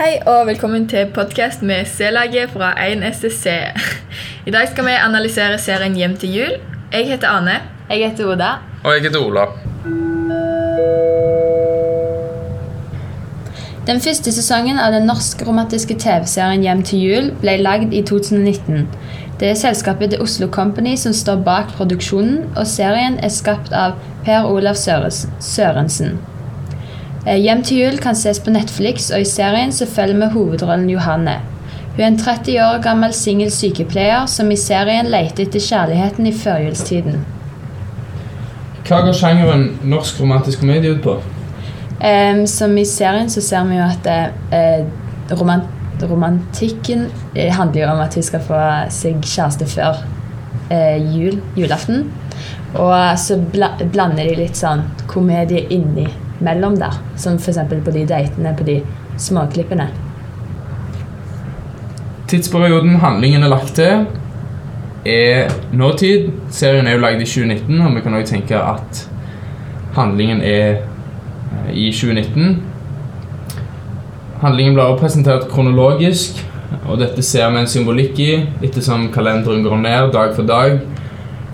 Hei og velkommen til podkast med C-laget fra 1SSC. I dag skal vi analysere serien Hjem til jul. Jeg heter Ane. Jeg heter Oda. Og jeg heter Ola. Den første sesongen av den norske romantiske TV-serien Hjem til jul ble lagd i 2019. Det er selskapet The Oslo Company som står bak produksjonen, og serien er skapt av Per Olav Sørensen. Eh, Hjem til jul kan ses på Netflix, og i serien så følger vi hovedrollen Johanne. Hun er en 30 år gammel singel sykepleier som i serien leter etter kjærligheten i førjulstiden. Hva går sjangeren norsk romantisk komedie ut på? Um, som i serien så ser vi jo at uh, romant romantikken eh, handler jo om at hun skal få seg kjæreste før uh, jul, julaften. Og så bla blander de litt sånn komedie inni mellom der. Som f.eks. på de datene, på de småklippene. Tidsperioden handlingen er lagt til, er nåtid. Serien er jo lagd i 2019, og vi kan også tenke at handlingen er eh, i 2019. Handlingen blir presentert kronologisk, og dette ser vi en symbolikk i ettersom kalenderen går ned dag for dag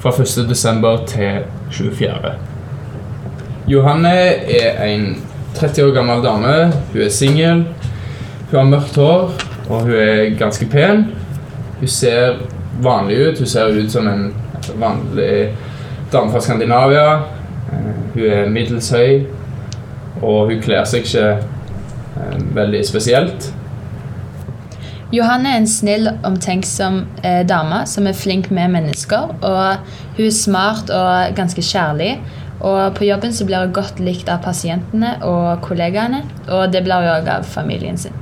fra 1. desember til 24. Johanne er en 30 år gammel dame. Hun er singel. Hun har mørkt hår, og hun er ganske pen. Hun ser vanlig ut. Hun ser ut som en vanlig dame fra Skandinavia. Eh, Hun er middels høy, og hun kler seg ikke eh, veldig spesielt. Johanne er en snill, omtenksom eh, dame som er flink med mennesker. Og hun er smart og ganske kjærlig. Og på jobben så blir hun godt likt av pasientene og kollegaene. Og det blir hun òg av familien sin.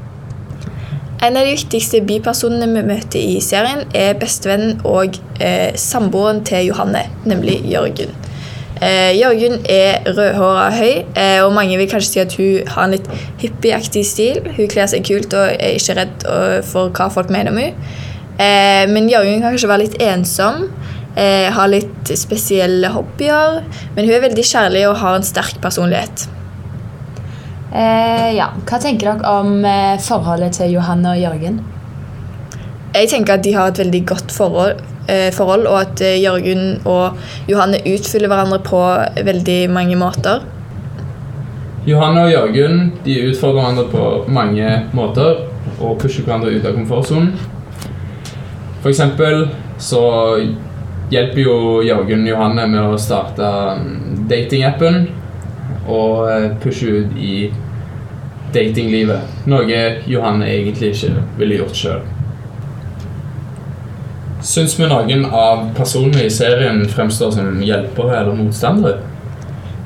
En av de viktigste bipersonene vi møter i serien, er bestevennen og eh, samboeren til Johanne, nemlig Jørgen. Eh, Jørgen er rødhåra høy, eh, og mange vil kanskje si at hun har en litt hippieaktig stil. Hun kler seg kult og er ikke redd eh, for hva folk mener om henne. Eh, men Jørgen kan kanskje være litt ensom, eh, har litt spesielle hobbyer. Men hun er veldig kjærlig og har en sterk personlighet. Eh, ja. Hva tenker dere om eh, forholdet til Johanne og Jørgen? Jeg tenker at de har et veldig godt forhold, eh, forhold og at eh, Jørgen og Johanne utfyller hverandre på veldig mange måter. Johanne og Jørgen de utfordrer hverandre på mange måter og pusher hverandre ut av komfortsonen. For eksempel så hjelper jo Jørgen Johanne med å starte mm, datingappen og eh, pushe ut i datinglivet. Noe Johanne egentlig ikke ville gjort sjøl. Syns vi noen av personene i serien fremstår som hjelpere eller motstandere?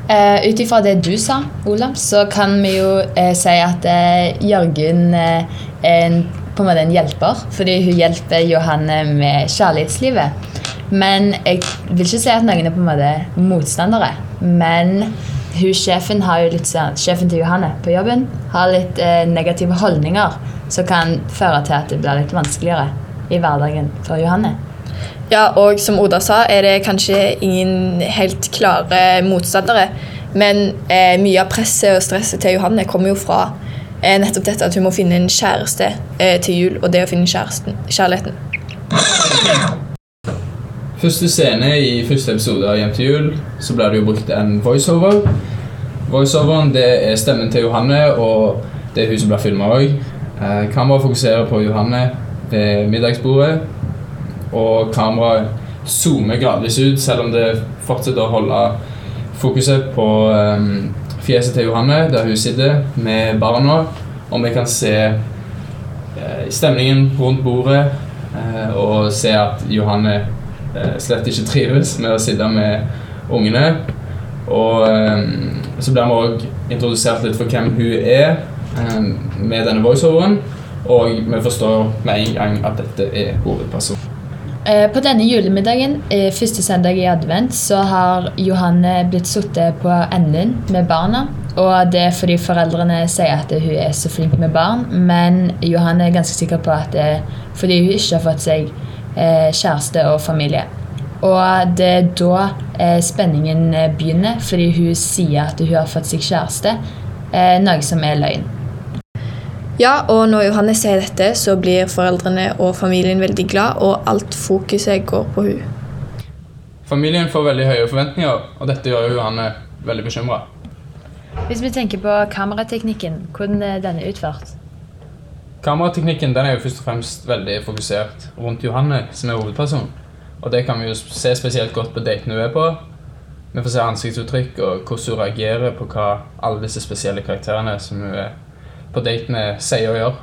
Uh, Ut ifra det du sa, Olav, så kan vi jo uh, si at uh, Jørgen uh, er en, på en måte en hjelper. Fordi hun hjelper Johanne med kjærlighetslivet. Men jeg vil ikke si at noen er på en måte motstandere. Men hun sjefen, har jo litt, sånn- sjefen til Johanne på jobben har litt eh, negative holdninger som kan føre til at det blir litt vanskeligere i hverdagen for Johanne. Ja, og som Oda sa, er det kanskje ingen helt klare motstandere. Men eh, mye av presset og stresset til Johanne kommer jo fra eh, nettopp dette at hun må finne en kjæreste eh, til jul, og det å finne kjæresten, kjærligheten. Første scene i første episode av Hjem til jul så blir det jo brukt en voiceover. Voiceoveren det er stemmen til Johanne, og det er hun som blir filma òg. Eh, kameraet fokuserer på Johanne ved middagsbordet, og kameraet zoomer gradvis ut, selv om det fortsetter å holde fokuset på eh, fjeset til Johanne, der hun sitter med barna, og vi kan se eh, stemningen rundt bordet eh, og se at Johanne slett ikke trives med å sitte med ungene. Og eh, så blir vi òg introdusert litt for hvem hun er eh, med denne voiceoveren. Og vi forstår med en gang at dette er hovedpersonen. Eh, På denne julemiddagen, eh, første søndag i advent, så har Johanne blitt sittet på enden med barna. Og det er fordi foreldrene sier at hun er så flink med barn, men Johanne er ganske sikker på at det er fordi hun ikke har fått seg eh, kjæreste og familie. Og det er da eh, spenningen eh, begynner, fordi hun sier at hun har fått seg kjæreste, eh, noe som er løgn. Ja, og når Johanne sier dette, så blir foreldrene og familien veldig glad, og alt fokuset går på hun. Familien får veldig høye forventninger, og dette gjør jo Johanne veldig bekymra. Hvis vi tenker på kamerateknikken, hvordan er denne utført? Kamerateknikken den er jo først og fremst veldig fokusert rundt Johanne, som er hovedperson. Og det kan vi jo se spesielt godt på datene hun er på. Vi får se ansiktsuttrykk og hvordan hun reagerer på hva alle disse spesielle karakterene som hun er på date med, sier og gjør.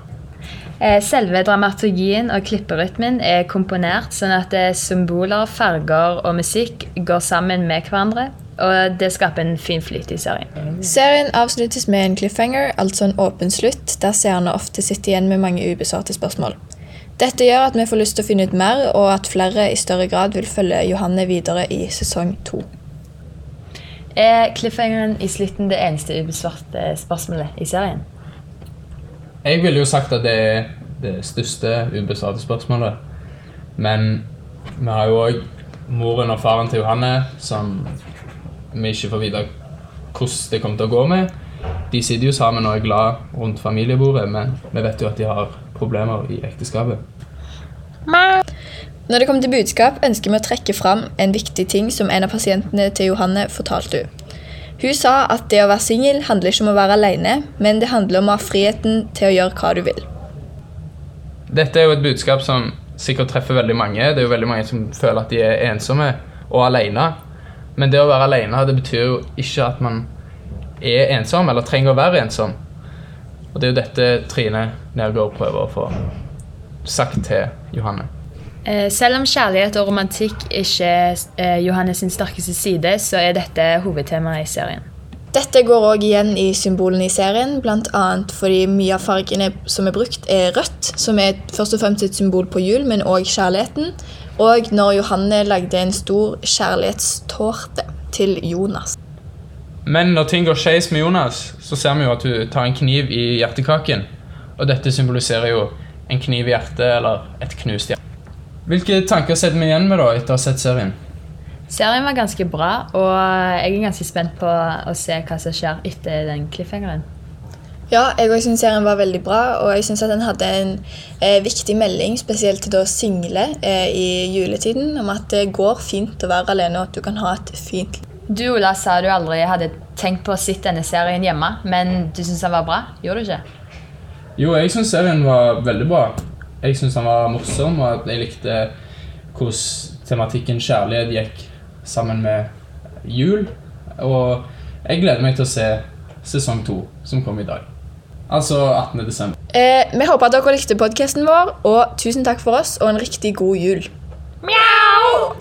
Eh, Selve dramaturgien og klipperytmen er komponert sånn at eh, symboler, farger og musikk går sammen med hverandre, og det skaper en fin flyt i serien. Serien avsluttes med en cliffhanger, altså en åpen slutt, der seerne ofte sitter igjen med mange ubesvarte spørsmål. Dette gjør at vi får lyst til å finne ut mer, og at flere i større grad vil følge Johanne videre i sesong to. Er cliffhangeren i slutten det eneste ubesvarte spørsmålet i serien? Jeg ville jo sagt at det er det største ubesvarte spørsmålet. Men vi har jo òg moren og faren til Johanne, som vi ikke får vite hvordan det kommer til å gå med. De sitter jo sammen og er glad rundt familiebordet, men vi vet jo at de har problemer i ekteskapet. Når det kommer til budskap, ønsker vi å trekke fram en viktig ting som en av pasientene til Johanne fortalte hun. Hun sa at det å være singel handler ikke om å være alene, men det handler om å ha friheten til å gjøre hva du vil. Dette er jo et budskap som sikkert treffer veldig mange. Det er jo veldig mange som føler at de er ensomme og alene. Men det å være alene det betyr jo ikke at man er ensom, eller trenger å være ensom. Og det er jo dette Trine Nergård prøver å få sagt til Johanne. Eh, Selv om kjærlighet og romantikk ikke er eh, Johannes sin sterkeste side, så er dette hovedtemaet i serien. Dette går òg igjen i symbolene i serien, bl.a. fordi mye av fargene som er brukt, er rødt, som er først og fremst et symbol på jul, men òg kjærligheten. Og når Johanne lagde en stor kjærlighetstårte til Jonas. Men når ting går skeis med Jonas, så ser vi jo at hun tar en kniv i hjertekaken. Og dette symboliserer jo en kniv i hjertet, eller et knust hjerte. Hvilke tanker setter vi igjen med da etter å ha sett serien? Serien var ganske bra, og jeg er ganske spent på å se hva som skjer etter den cliffhangeren. Ja, jeg òg syns serien var veldig bra, og jeg syns at den hadde en eh, viktig melding, spesielt til da single eh, i juletiden, om at det går fint å være alene, og at du kan ha et fint liv. Du Ola, sa du aldri hadde tenkt på å se denne serien hjemme, men du syns den var bra? Gjorde du ikke? Jo, jeg syns serien var veldig bra. Jeg syns den var morsom, og at jeg likte hvordan tematikken kjærlighet gikk sammen med jul. Og jeg gleder meg til å se sesong to, som kom i dag. Altså 18. desember. Eh, vi håper at dere likte podkasten vår, og tusen takk for oss, og en riktig god jul. Mjau!